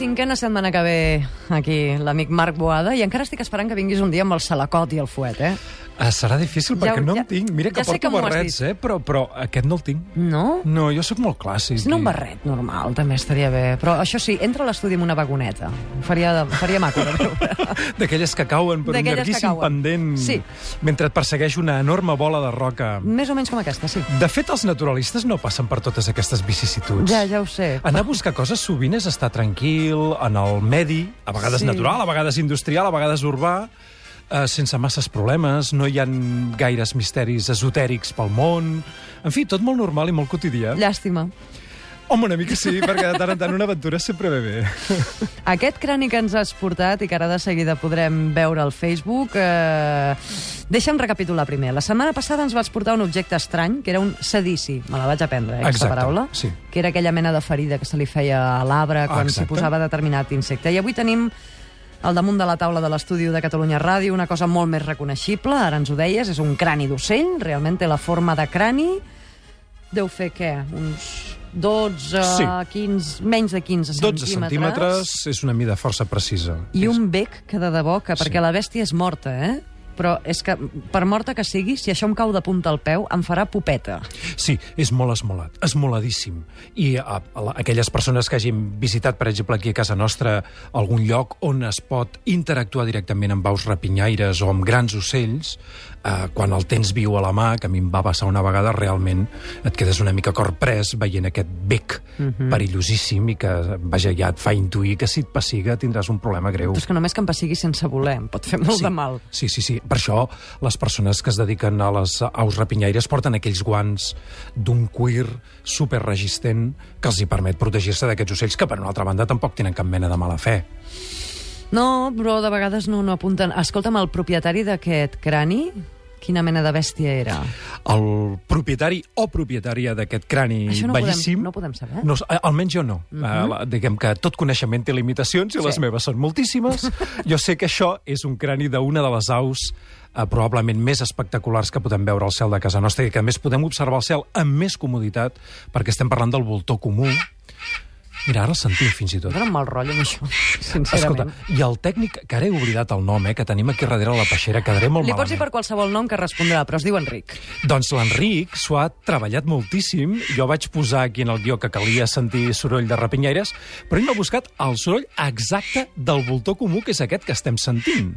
Cinquena setmana que ve aquí l'amic Marc Boada i encara estic esperant que vinguis un dia amb el salacot i el fuet, eh? Uh, serà difícil Ja- perquè no ja- en tinc. Mira que ja porto que barrets, eh? Però, però aquest no el tinc. No? No, jo sóc molt clàssic. Si no, un barret normal també estaria bé. Però això sí, entra a l'estudi amb una vagoneta. Faria, faria maco de veure. D'aquelles que cauen per un llarguíssim pendent Sí. mentre et persegueix una enorme bola de roca. Més o menys com aquesta, sí. De fet, els naturalistes no passen per totes aquestes vicissituds. Ja, ja ho sé. Anar a buscar coses sovint és estar tranquil, en el medi, a vegades Sí. natural, a vegades industrial, a vegades urbà, eh, sense masses problemes, no hi ha gaires misteris esotèrics pel món... En fi, tot molt normal i molt quotidià. Llàstima. Home, una mica sí, perquè de tant en tant una aventura sempre ve bé. Aquest crani que ens has portat i que ara de seguida podrem veure al Facebook... Eh... Deixa'm recapitular primer. La setmana passada ens vas portar un objecte estrany, que era un sedici. Me la vaig aprendre, eh, aquesta paraula. sí. Que era aquella mena de ferida que se li feia a l'arbre quan s'hi posava determinat insecte. I avui tenim al damunt de la taula de l'estudi de Catalunya Ràdio una cosa molt més reconeixible, ara ens ho deies, és un crani d'ocell, realment té la forma de crani. Deu fer què? Uns 12, Sí. 15, menys de 15 12 centímetres és una mida força precisa. i un bec que de debò, que perquè Sí. la bèstia és morta, eh? Però és que, per morta que sigui, si això em cau de punta al peu, em farà pupeta. Sí, és molt esmolat, esmoladíssim. I a, a, la- aquelles persones que hagin visitat, per exemple, aquí a casa nostra, algun lloc on es pot interactuar directament amb aus rapinyaires o amb grans ocells, eh, quan el tens viu a la mà, que a mi em va passar una vegada, realment et quedes una mica corprès veient aquest bec perillosíssim i que, vaja, ja et fa intuir que si et pessiga tindràs un problema greu. Però és que només que em pessigui sense voler, em pot fer molt sí. de mal. Sí, sí, sí. Per això les persones que es dediquen a les aus rapinyaires porten aquells guants d'un cuir superresistent que els hi permet protegir-se d'aquests ocells que, per una altra banda, tampoc tenen cap mena de mala fe. No, però de vegades no, no apunten. Escolta'm, el propietari d'aquest crani, quina mena de bèstia era? El propietari o propietària d'aquest crani Això no podem- bellíssim... no podem saber? No, eh, almenys jo no. Uh -huh. uh, diguem que tot coneixement té limitacions i Sí. les meves són moltíssimes. jo sé que això és un crani d'una de les aus eh, probablement més espectaculars que podem veure al cel de casa nostra i que a més podem observar el cel amb més comoditat perquè estem parlant del voltor comú. Mira, ara el sentim fins i tot. Dóna'm mal rotllo això, Escolta, sincerament. i el tècnic, que ara he oblidat el nom, eh, que tenim aquí darrere la peixera, quedaré molt Li pots dir malament. per qualsevol nom que respondrà, però es diu Enric. Doncs l'Enric s'ho ha treballat moltíssim. Jo vaig posar aquí en el guió que calia sentir soroll de rapinyaires, però ell m'ha buscat el soroll exacte del voltor comú, que és aquest que estem sentint.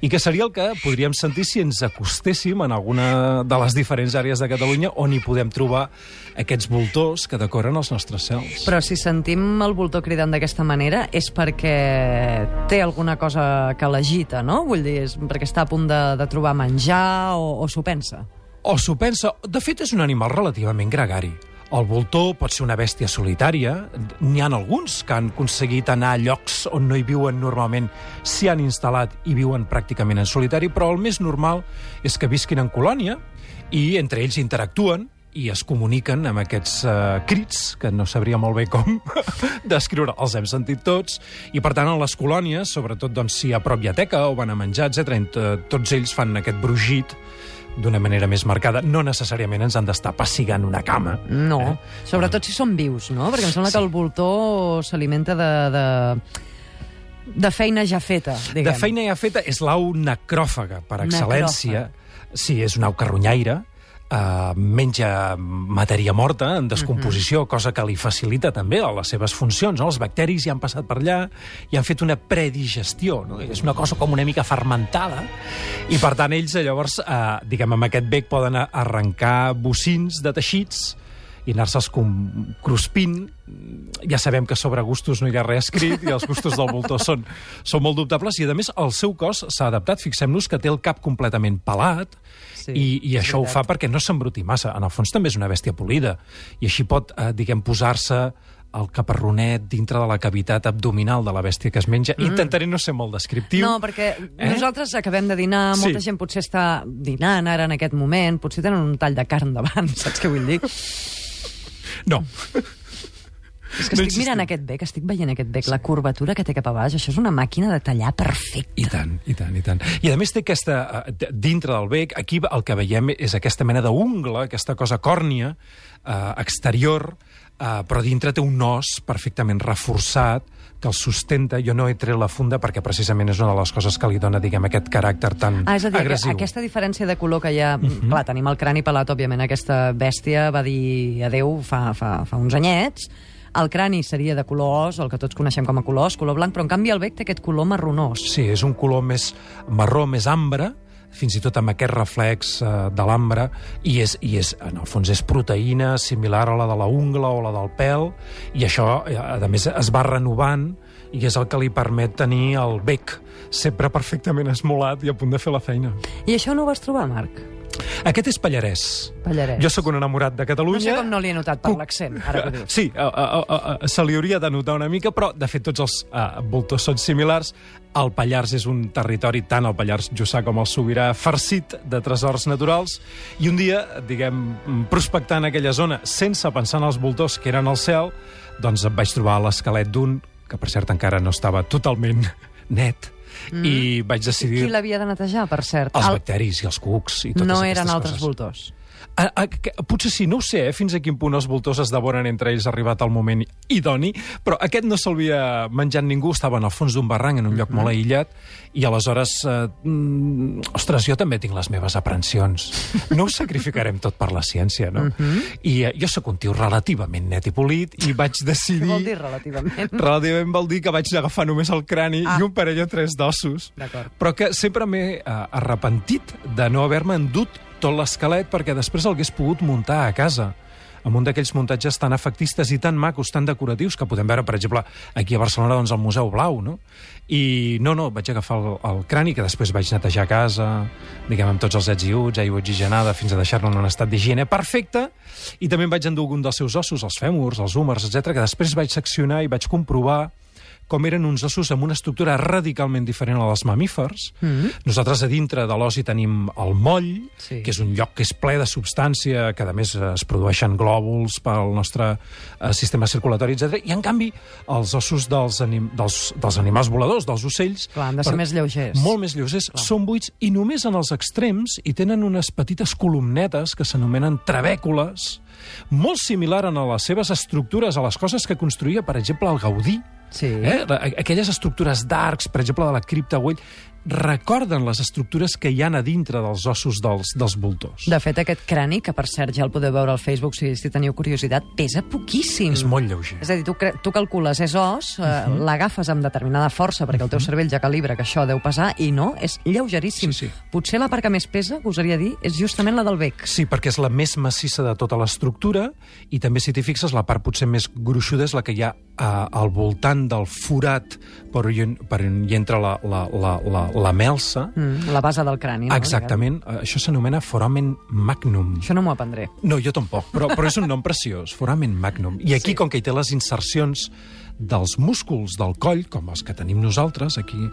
I que seria el que podríem sentir si ens acostéssim en alguna de les diferents àrees de Catalunya on hi podem trobar aquests voltors que decoren els nostres cels. Però si sentim el voltor cridant d'aquesta manera és perquè té alguna cosa que l'agita, no? Vull dir, és perquè està a punt de, de trobar menjar o, o s'ho pensa. O s'ho pensa... De fet, és un animal relativament gregari. El voltor pot ser una bèstia solitària. N'hi ha alguns que han aconseguit anar a llocs on no hi viuen normalment, s'hi han instal·lat i viuen pràcticament en solitari, però el més normal és que visquin en colònia i entre ells interactuen i es comuniquen amb aquests uh, crits, que no sabria molt bé com descriure, els hem sentit tots, i per tant en les colònies, sobretot doncs, si a prop hi ha teca o van a menjar, etc., tots ells fan aquest brugit d'una manera més marcada. No necessàriament ens han d'estar pessigant una cama. No, Eh? sobretot si són vius, no? Perquè em sembla que el voltor s'alimenta de, de, de feina ja feta, diguem. De feina ja feta és l'au necròfaga, per excel·lència. Sí, és una au carronyaire, Uh, menja matèria morta en descomposició, cosa que li facilita també a les seves funcions. No? Els bacteris ja han passat per allà i han fet una predigestió. No? És una cosa com una mica fermentada. I, per tant, ells, eh, llavors, uh, diguem, amb aquest bec poden arrencar bocins de teixits i anar-se'ls cruspint. Ja sabem que sobre gustos no hi ha res escrit i els gustos del voltor són, són molt dubtables i, a més, el seu cos s'ha adaptat. Fixem-nos que té el cap completament pelat Sí, i, i això ho veritat. fa perquè no s'embruti massa. En el fons també és una bèstia polida i així pot, eh, diguem, posar-se el caparronet dintre de la cavitat abdominal de la bèstia que es menja. Mm. Intentaré no ser molt descriptiu. No, perquè Eh? nosaltres acabem de dinar, molta Sí. gent potser està dinant ara en aquest moment, potser tenen un tall de carn davant, saps què vull dir? No. És que No estic mirant aquest bec, estic veient aquest bec, la curvatura que té cap a baix, això és una màquina de tallar perfecta. I tant, i tant, i tant. I a més té aquesta, eh, dintre del bec, aquí el que veiem és aquesta mena d'ungla, aquesta cosa còrnia, eh, exterior, uh, però dintre té un os perfectament reforçat que el sustenta. Jo no he tret la funda perquè precisament és una de les coses que li dona, diguem, aquest caràcter tan ah, és a dir, agressiu. aquesta diferència de color que hi ha... Uh -huh. Clar, tenim el crani pelat, òbviament, aquesta bèstia va dir adeu fa, fa, fa uns anyets, el crani seria de color os, el que tots coneixem com a color os, color blanc, però en canvi el bec té aquest color marronós. Sí, és un color més marró, més ambre, fins i tot amb aquest reflex uh, de l'ambre, i, és, i és, en el fons és proteïna similar a la de la ungla o la del pèl, i això, eh, a més, es va renovant, i és el que li permet tenir el bec sempre perfectament esmolat i a punt de fer la feina. I això no ho vas trobar, Marc? Aquest és Pallarès. Pallarès. Jo sóc un enamorat de Catalunya. No sé com no li he notat per l'accent, ara que dius. Sí, uh, uh, uh, uh, se li hauria de notar una mica, però de fet tots els uh, voltors són similars. El Pallars és un territori, tant el Pallars Jussà com el Sobirà, farcit de tresors naturals, i un dia, diguem, prospectant aquella zona, sense pensar en els voltors que eren al cel, doncs em vaig trobar l'esquelet d'un, que per cert encara no estava totalment net, mm. i vaig decidir... Qui l'havia de netejar, per cert? Els el... bacteris i els cucs i totes no aquestes eren altres coses. voltors. A, a, que, potser sí, no ho sé, eh, fins a quin punt els voltors es devoren entre ells arribat el moment idoni, però aquest no s'havia menjat ningú, estava en el fons d'un barranc, en un lloc Mhm. molt aïllat, i aleshores, eh, mm, ostres, jo també tinc les meves aprensions. No ho sacrificarem tot per la ciència, no? Mhm. I eh, jo sóc un tio relativament net i polit, i vaig decidir... Què vol dir relativament? Relativament vol dir que vaig agafar només el crani Ah. i un parell o tres d'ossos. Però que sempre m'he eh, arrepentit de no haver-me endut tot l'esquelet perquè després el hagués pogut muntar a casa amb un d'aquells muntatges tan efectistes i tan macos, tan decoratius, que podem veure, per exemple, aquí a Barcelona, doncs, al Museu Blau, no? I no, no, vaig agafar el, el crani, que després vaig netejar a casa, diguem, amb tots els ets i uts, aigua oxigenada, fins a deixar-lo en un estat d'higiene perfecte, i també em vaig endur un dels seus ossos, els fèmurs, els húmers, etc que després vaig seccionar i vaig comprovar com eren uns ossos amb una estructura radicalment diferent a dels mamífers. Mm -hmm. Nosaltres a dintre de l'os hi tenim el moll, Sí. que és un lloc que és ple de substància, que a més es produeixen glòbuls pel nostre eh, sistema circulatori, etc. I en canvi, els ossos dels, anim dels, dels animals voladors, dels ocells... Clar, han de ser per- més lleugers. Molt més lleugers, són buits i només en els extrems hi tenen unes petites columnetes que s'anomenen trabècules, molt similar en les seves estructures a les coses que construïa, per exemple, el Gaudí, Sí. Eh? Aquelles estructures d'arcs, per exemple, de la cripta Güell, recorden les estructures que hi han a dintre dels ossos dels, dels voltors. De fet, aquest crani, que per cert ja el podeu veure al Facebook si, si teniu curiositat, pesa poquíssim. És molt lleuger. És a dir, tu, tu calcules, és os, uh -huh. l'agafes amb determinada força, perquè el teu cervell ja calibra que això deu pesar, i no, és lleugeríssim. Sí, sí. Potser la part que més pesa, que usaria dir, és justament la del bec. Sí, perquè és la més massissa de tota l'estructura i també, si t'hi fixes, la part potser més gruixuda és la que hi ha eh, al voltant del forat per on, per on hi entra la, la, la, la, la melsa. Mm, la base del crani, no? Exactament. Eh, Això s'anomena foramen magnum. Això no m'ho aprendré. No, jo tampoc, però, però és un nom preciós, foramen magnum. I aquí, sí. com que hi té les insercions dels músculs del coll, com els que tenim nosaltres aquí,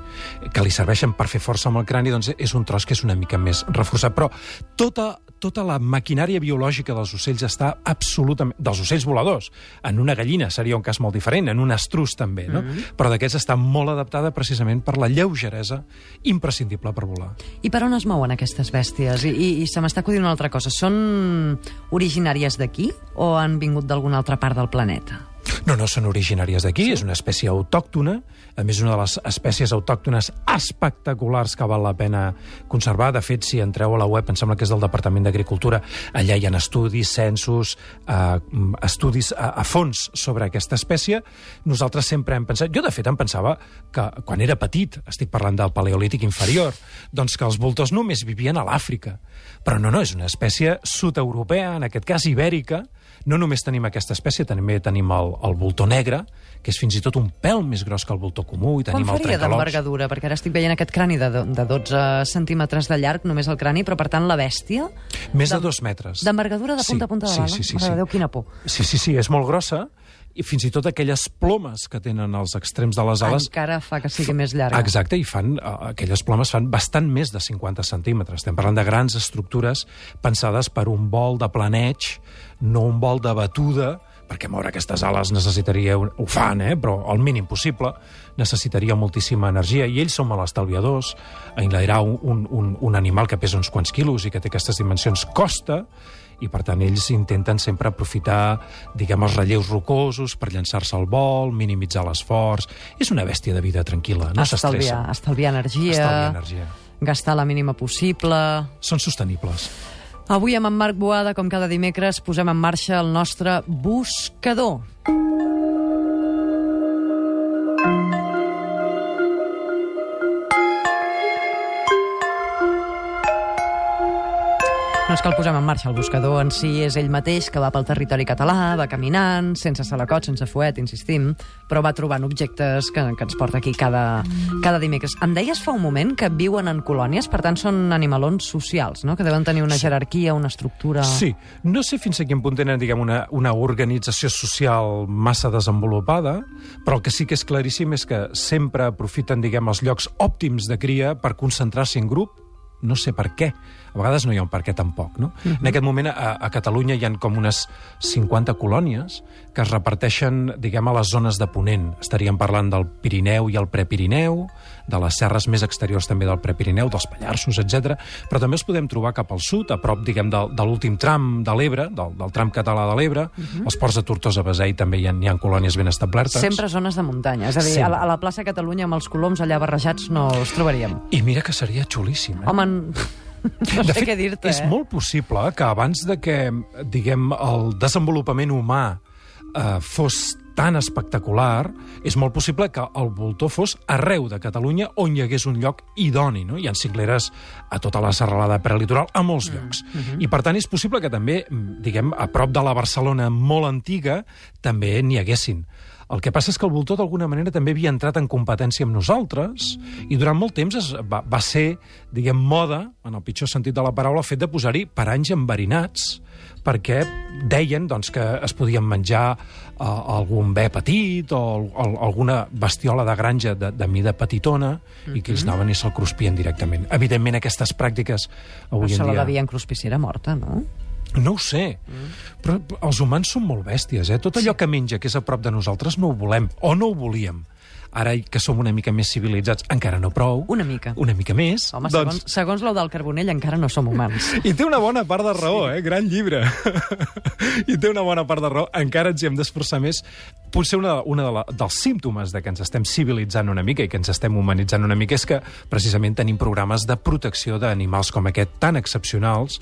que li serveixen per fer força amb el crani, doncs és un tros que és una mica més reforçat. Però tota, tota la maquinària biològica dels ocells està absolutament... dels ocells voladors. En una gallina seria un cas molt diferent, en un estrus també, no? Mm -hmm. Però d'aquests està molt adaptada precisament per la lleugeresa imprescindible per volar. I per on es mouen aquestes bèsties? I, i, i se m'està acudint una altra cosa. Són originàries d'aquí o han vingut d'alguna altra part del planeta? No, no, són originàries d'aquí, sí? és una espècie autòctona, a més una de les espècies autòctones espectaculars que val la pena conservar. De fet, si entreu a la web, em sembla que és del Departament d'Agricultura, allà hi ha estudis, censos, eh, estudis a, a fons sobre aquesta espècie. Nosaltres sempre hem pensat... Jo, de fet, em pensava que quan era petit, estic parlant del paleolític inferior, doncs que els voltors només vivien a l'Àfrica. Però no, no, és una espècie sud-europea, en aquest cas ibèrica, no només tenim aquesta espècie, també tenim el, el voltor negre, que és fins i tot un pèl més gros que el voltor comú, i Quan tenim el faria trencalops. d'envergadura? Perquè ara estic veient aquest crani de, de 12 centímetres de llarg, només el crani, però per tant la bèstia... Més de d'en- dos metres. D'envergadura de punta Sí, a punta de sí, l'ala? sí, sí, Mare de sí. Déu, quina por. Sí, sí, sí, és molt grossa, i fins i tot aquelles plomes que tenen als extrems de les ales... Encara fa que sigui més llarga. Exacte, i fan, eh, aquelles plomes fan bastant més de 50 centímetres. Estem parlant de grans estructures pensades per un vol de planeig, no un vol de batuda, perquè moure aquestes ales necessitaria... Un... Ho fan, eh? però al mínim possible necessitaria moltíssima energia, i ells són molt estalviadors. Enlairar un, un, un, un animal que pesa uns quants quilos i que té aquestes dimensions costa, i per tant ells intenten sempre aprofitar, diguem, els relleus rocosos per llançar-se al vol, minimitzar l'esforç... És una bèstia de vida tranquil·la, no s'estressa. Estalviar, estalviar energia, Estalviar energia. gastar la mínima possible... Són sostenibles. Avui amb en Marc Boada, com cada dimecres, posem en marxa el nostre buscador. No és que el posem en marxa, el buscador en si és ell mateix que va pel territori català, va caminant, sense salacot, sense fuet, insistim, però va trobant objectes que, que ens porta aquí cada, cada dimecres. Em deies fa un moment que viuen en colònies, per tant són animalons socials, no? que deuen tenir una jerarquia, una estructura... Sí, no sé fins a quin punt tenen diguem, una, una organització social massa desenvolupada, però el que sí que és claríssim és que sempre aprofiten diguem, els llocs òptims de cria per concentrar-se en grup, no sé per què. A vegades no hi ha un per què tampoc, no? Uh -huh. En aquest moment a, a Catalunya hi han com unes 50 colònies que es reparteixen, diguem, a les zones de Ponent. Estaríem parlant del Pirineu i el Prepirineu, de les serres més exteriors també del Prepirineu, dels Pallarsos, etc. Però també els podem trobar cap al sud, a prop, diguem, de, de l'últim tram de l'Ebre, del, del tram català de l'Ebre. Uh -huh. Els ports de Tortosa, Beseit també hi ha, hi ha colònies ben establertes. Sempre zones de muntanya. És a dir, a la, a la plaça Catalunya amb els coloms allà barrejats no els trobaríem. I mira que seria xulíssim, eh? Home, no de sé fet, què dir-te, és eh? molt possible que abans de que, diguem, el desenvolupament humà eh, fos tan espectacular, és molt possible que el voltor fos arreu de Catalunya on hi hagués un lloc idoni. No? Hi ha cingleres a tota la serralada prelitoral, a molts llocs. Mm -hmm. I, per tant, és possible que també, diguem, a prop de la Barcelona molt antiga, també n'hi haguessin. El que passa és que el voltor d'alguna manera també havia entrat en competència amb nosaltres i durant molt temps es va, va ser, diguem, moda, en el pitjor sentit de la paraula, fet de posar-hi paranys enverinats perquè deien doncs, que es podien menjar uh, algun bé petit o, o alguna bestiola de granja de, de mida petitona mm -hmm. i que ells anaven i se'l cruspien directament. Evidentment, aquestes pràctiques avui Però en se la dia... devien cruspir si era morta, no? No ho sé, mm. però els humans són molt bèsties, eh? Tot allò sí. que menja, que és a prop de nosaltres, no ho volem, o no ho volíem. Ara que som una mica més civilitzats, encara no prou. Una mica. Una mica més. Home, doncs... segons, segons l'ou del Carbonell encara no som humans. I té una bona part de raó, sí. eh? Gran llibre. I té una bona part de raó. Encara ens hi hem d'esforçar més. Potser una, una de la, dels símptomes de que ens estem civilitzant una mica i que ens estem humanitzant una mica és que precisament tenim programes de protecció d'animals com aquest tan excepcionals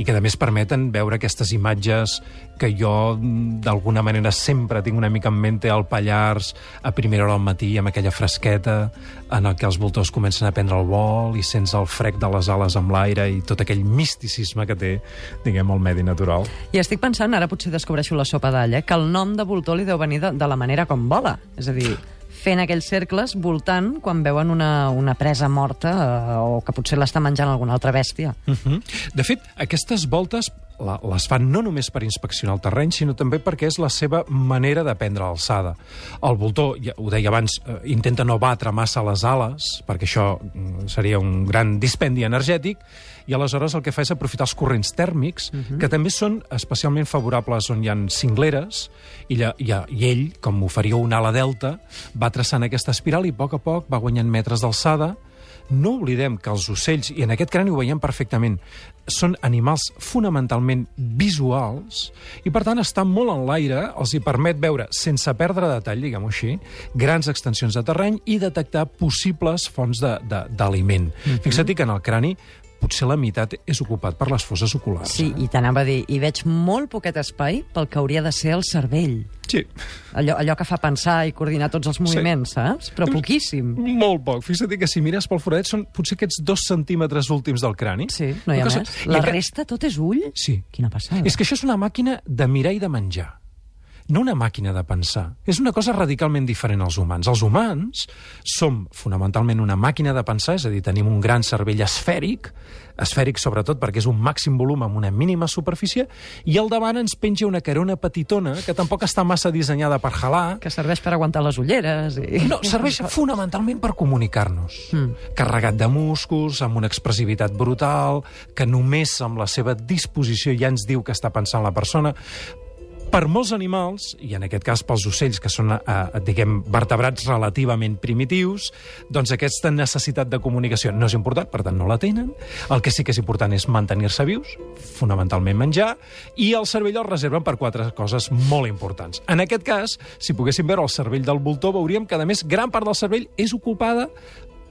i que a més permeten veure aquestes imatges que jo d'alguna manera sempre tinc una mica en mente al Pallars a primera hora al matí amb aquella fresqueta en el que els voltors comencen a prendre el vol i sents el frec de les ales amb l'aire i tot aquell misticisme que té, diguem, el medi natural. I estic pensant, ara potser descobreixo la sopa d'all, eh, que el nom de voltor li deu venir de, de la manera com vola. És a dir, fent aquells cercles, voltant, quan veuen una, una presa morta eh, o que potser l'està menjant alguna altra bèstia. Uh -huh. De fet, aquestes voltes la, les fan no només per inspeccionar el terreny, sinó també perquè és la seva manera de prendre alçada. El voltor, ja ho deia abans, eh, intenta no batre massa les ales, perquè això mm, seria un gran dispendi energètic, i aleshores el que fa és aprofitar els corrents tèrmics, uh -huh. que també són especialment favorables on hi ha cingleres, i, lla, i, i ell, com ho faria una ala delta, va traçant aquesta espiral i a poc a poc va guanyant metres d'alçada, no oblidem que els ocells, i en aquest crani ho veiem perfectament, són animals fonamentalment visuals i, per tant, estar molt en l'aire els hi permet veure, sense perdre detall, diguem-ho així, grans extensions de terreny i detectar possibles fonts d'aliment. Mm -hmm. Fixa't que en el crani potser la meitat és ocupat per les fosses oculars. Sí, eh? i t'anava a dir, i veig molt poquet espai pel que hauria de ser el cervell. Sí. Allò, allò que fa pensar i coordinar tots els moviments, sí. saps? Però poquíssim. Molt poc. Fixa't que si mires pel foradet són potser aquests dos centímetres últims del crani. Sí, no hi ha més. La que... resta tot és ull? Sí. Quina passada. És que això és una màquina de mirar i de menjar no una màquina de pensar. És una cosa radicalment diferent als humans. Els humans som fonamentalment una màquina de pensar, és a dir, tenim un gran cervell esfèric, esfèric sobretot perquè és un màxim volum amb una mínima superfície, i al davant ens penja una carona petitona que tampoc està massa dissenyada per jalar. Que serveix per aguantar les ulleres. I... No, serveix fonamentalment per comunicar-nos. Mm. Carregat de músculs, amb una expressivitat brutal, que només amb la seva disposició ja ens diu que està pensant la persona Per molts animals, i en aquest cas pels ocells, que són, eh, diguem, vertebrats relativament primitius, doncs aquesta necessitat de comunicació no és important, per tant no la tenen. El que sí que és important és mantenir-se vius, fonamentalment menjar, i el cervell el reserven per quatre coses molt importants. En aquest cas, si poguéssim veure el cervell del voltor, veuríem que, a més, gran part del cervell és ocupada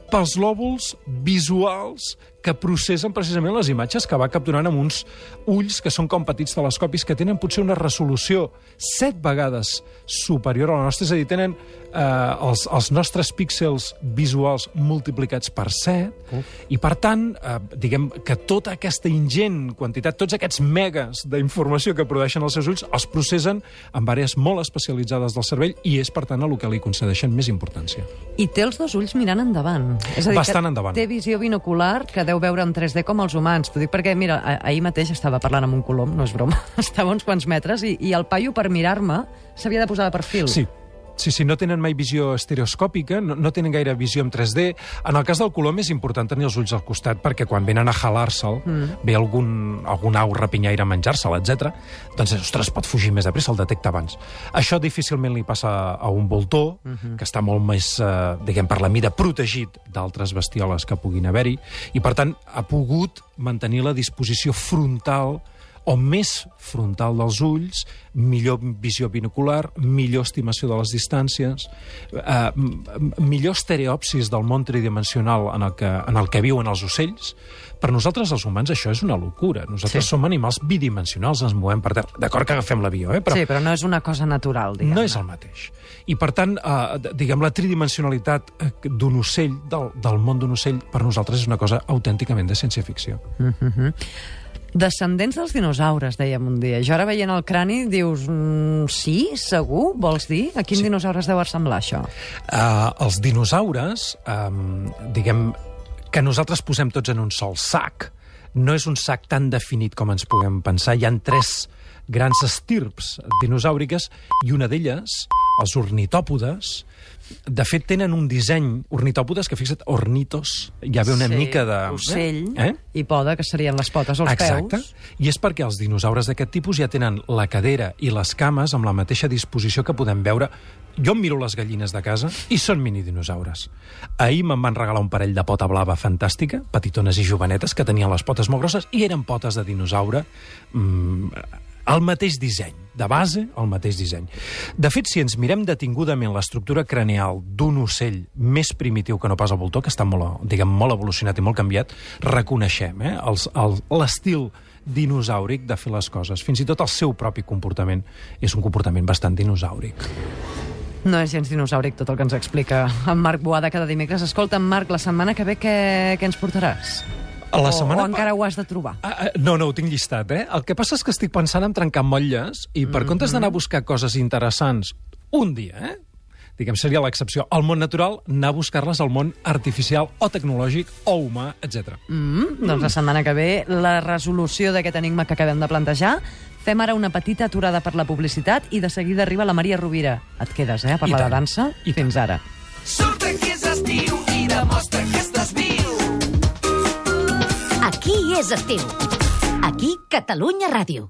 pels lòbuls visuals que processen precisament les imatges que va capturant amb uns ulls que són com petits telescopis que tenen potser una resolució set vegades superior a la nostra, és a dir, tenen eh, els, els nostres píxels visuals multiplicats per set, Uf. i per tant, eh, diguem que tota aquesta ingent quantitat, tots aquests megas d'informació que produeixen els seus ulls, els processen en àrees molt especialitzades del cervell i és, per tant, a el que li concedeixen més importància. I té els dos ulls mirant endavant. És a dir, Bastant endavant. té visió binocular que deu veure en 3D com els humans. T'ho dic perquè, mira, ahir mateix estava parlant amb un colom, no és broma, estava uns quants metres, i, i el paio, per mirar-me, s'havia de posar de perfil. Sí, Sí, sí, no tenen mai visió estereoscòpica, no, no tenen gaire visió en 3D. En el cas del colom és important tenir els ulls al costat perquè quan venen a jalar-se'l, mm. ve algun, algun au rapinyaire a menjar-se'l, etc. doncs, ostres, pot fugir més de pressa, el detecta abans. Això difícilment li passa a un voltor, mm -hmm. que està molt més, eh, diguem, per la mida, protegit d'altres bestioles que puguin haver-hi, i per tant ha pogut mantenir la disposició frontal o més frontal dels ulls, millor visió binocular, millor estimació de les distàncies, eh, millor estereopsis del món tridimensional en el, que, en el que viuen els ocells. Per nosaltres, els humans, això és una locura. Nosaltres sí. som animals bidimensionals, ens movem per terra. D'acord que agafem l'avió, eh? Però sí, però no és una cosa natural, diguem No és el mateix. I, per tant, eh, diguem, la tridimensionalitat eh, d'un ocell, del, del món d'un ocell, per nosaltres és una cosa autènticament de ciència-ficció. Mm -hmm. Descendents dels dinosaures, dèiem un dia. Jo ara veient el crani dius, mm, sí, segur, vols dir? A quin sí. dinosaures deu semblar això? Uh, els dinosaures, um, diguem, que nosaltres posem tots en un sol sac, no és un sac tan definit com ens puguem pensar. Hi han tres grans estirps dinosauriques i una d'elles, els ornitòpodes, de fet, tenen un disseny, ornitòpodes, que fixa't, ornitos, ja ve una sí, mica de... ocell, eh? i poda, que serien les potes o els Exacte. peus. I és perquè els dinosaures d'aquest tipus ja tenen la cadera i les cames amb la mateixa disposició que podem veure jo em miro les gallines de casa i són minidinosaures. Ahir me'n van regalar un parell de pota blava fantàstica, petitones i jovenetes, que tenien les potes molt grosses i eren potes de dinosaure mmm, el mateix disseny, de base, el mateix disseny. De fet, si ens mirem detingudament l'estructura craneal d'un ocell més primitiu que no pas el voltor, que està molt, diguem, molt evolucionat i molt canviat, reconeixem eh, l'estil dinosàuric de fer les coses. Fins i tot el seu propi comportament és un comportament bastant dinosàuric. No és gens dinosauric tot el que ens explica en Marc Boada cada dimecres. Escolta, Marc, la setmana que ve què, què ens portaràs? La setmana... O, o encara ho has de trobar? Ah, ah, no, no, ho tinc llistat, eh? El que passa és que estic pensant en trencar motlles i per mm -hmm. comptes d'anar a buscar coses interessants un dia, eh? diguem, seria l'excepció, al món natural, anar a buscar-les al món artificial o tecnològic o humà, etc. Mm, mm. Doncs la setmana que ve, la resolució d'aquest enigma que acabem de plantejar. Fem ara una petita aturada per la publicitat i de seguida arriba la Maria Rovira. Et quedes, eh, a parlar de dansa? I fins ara. Surta que és estiu i demostra que estàs viu. Aquí és estiu. Aquí, Catalunya Ràdio.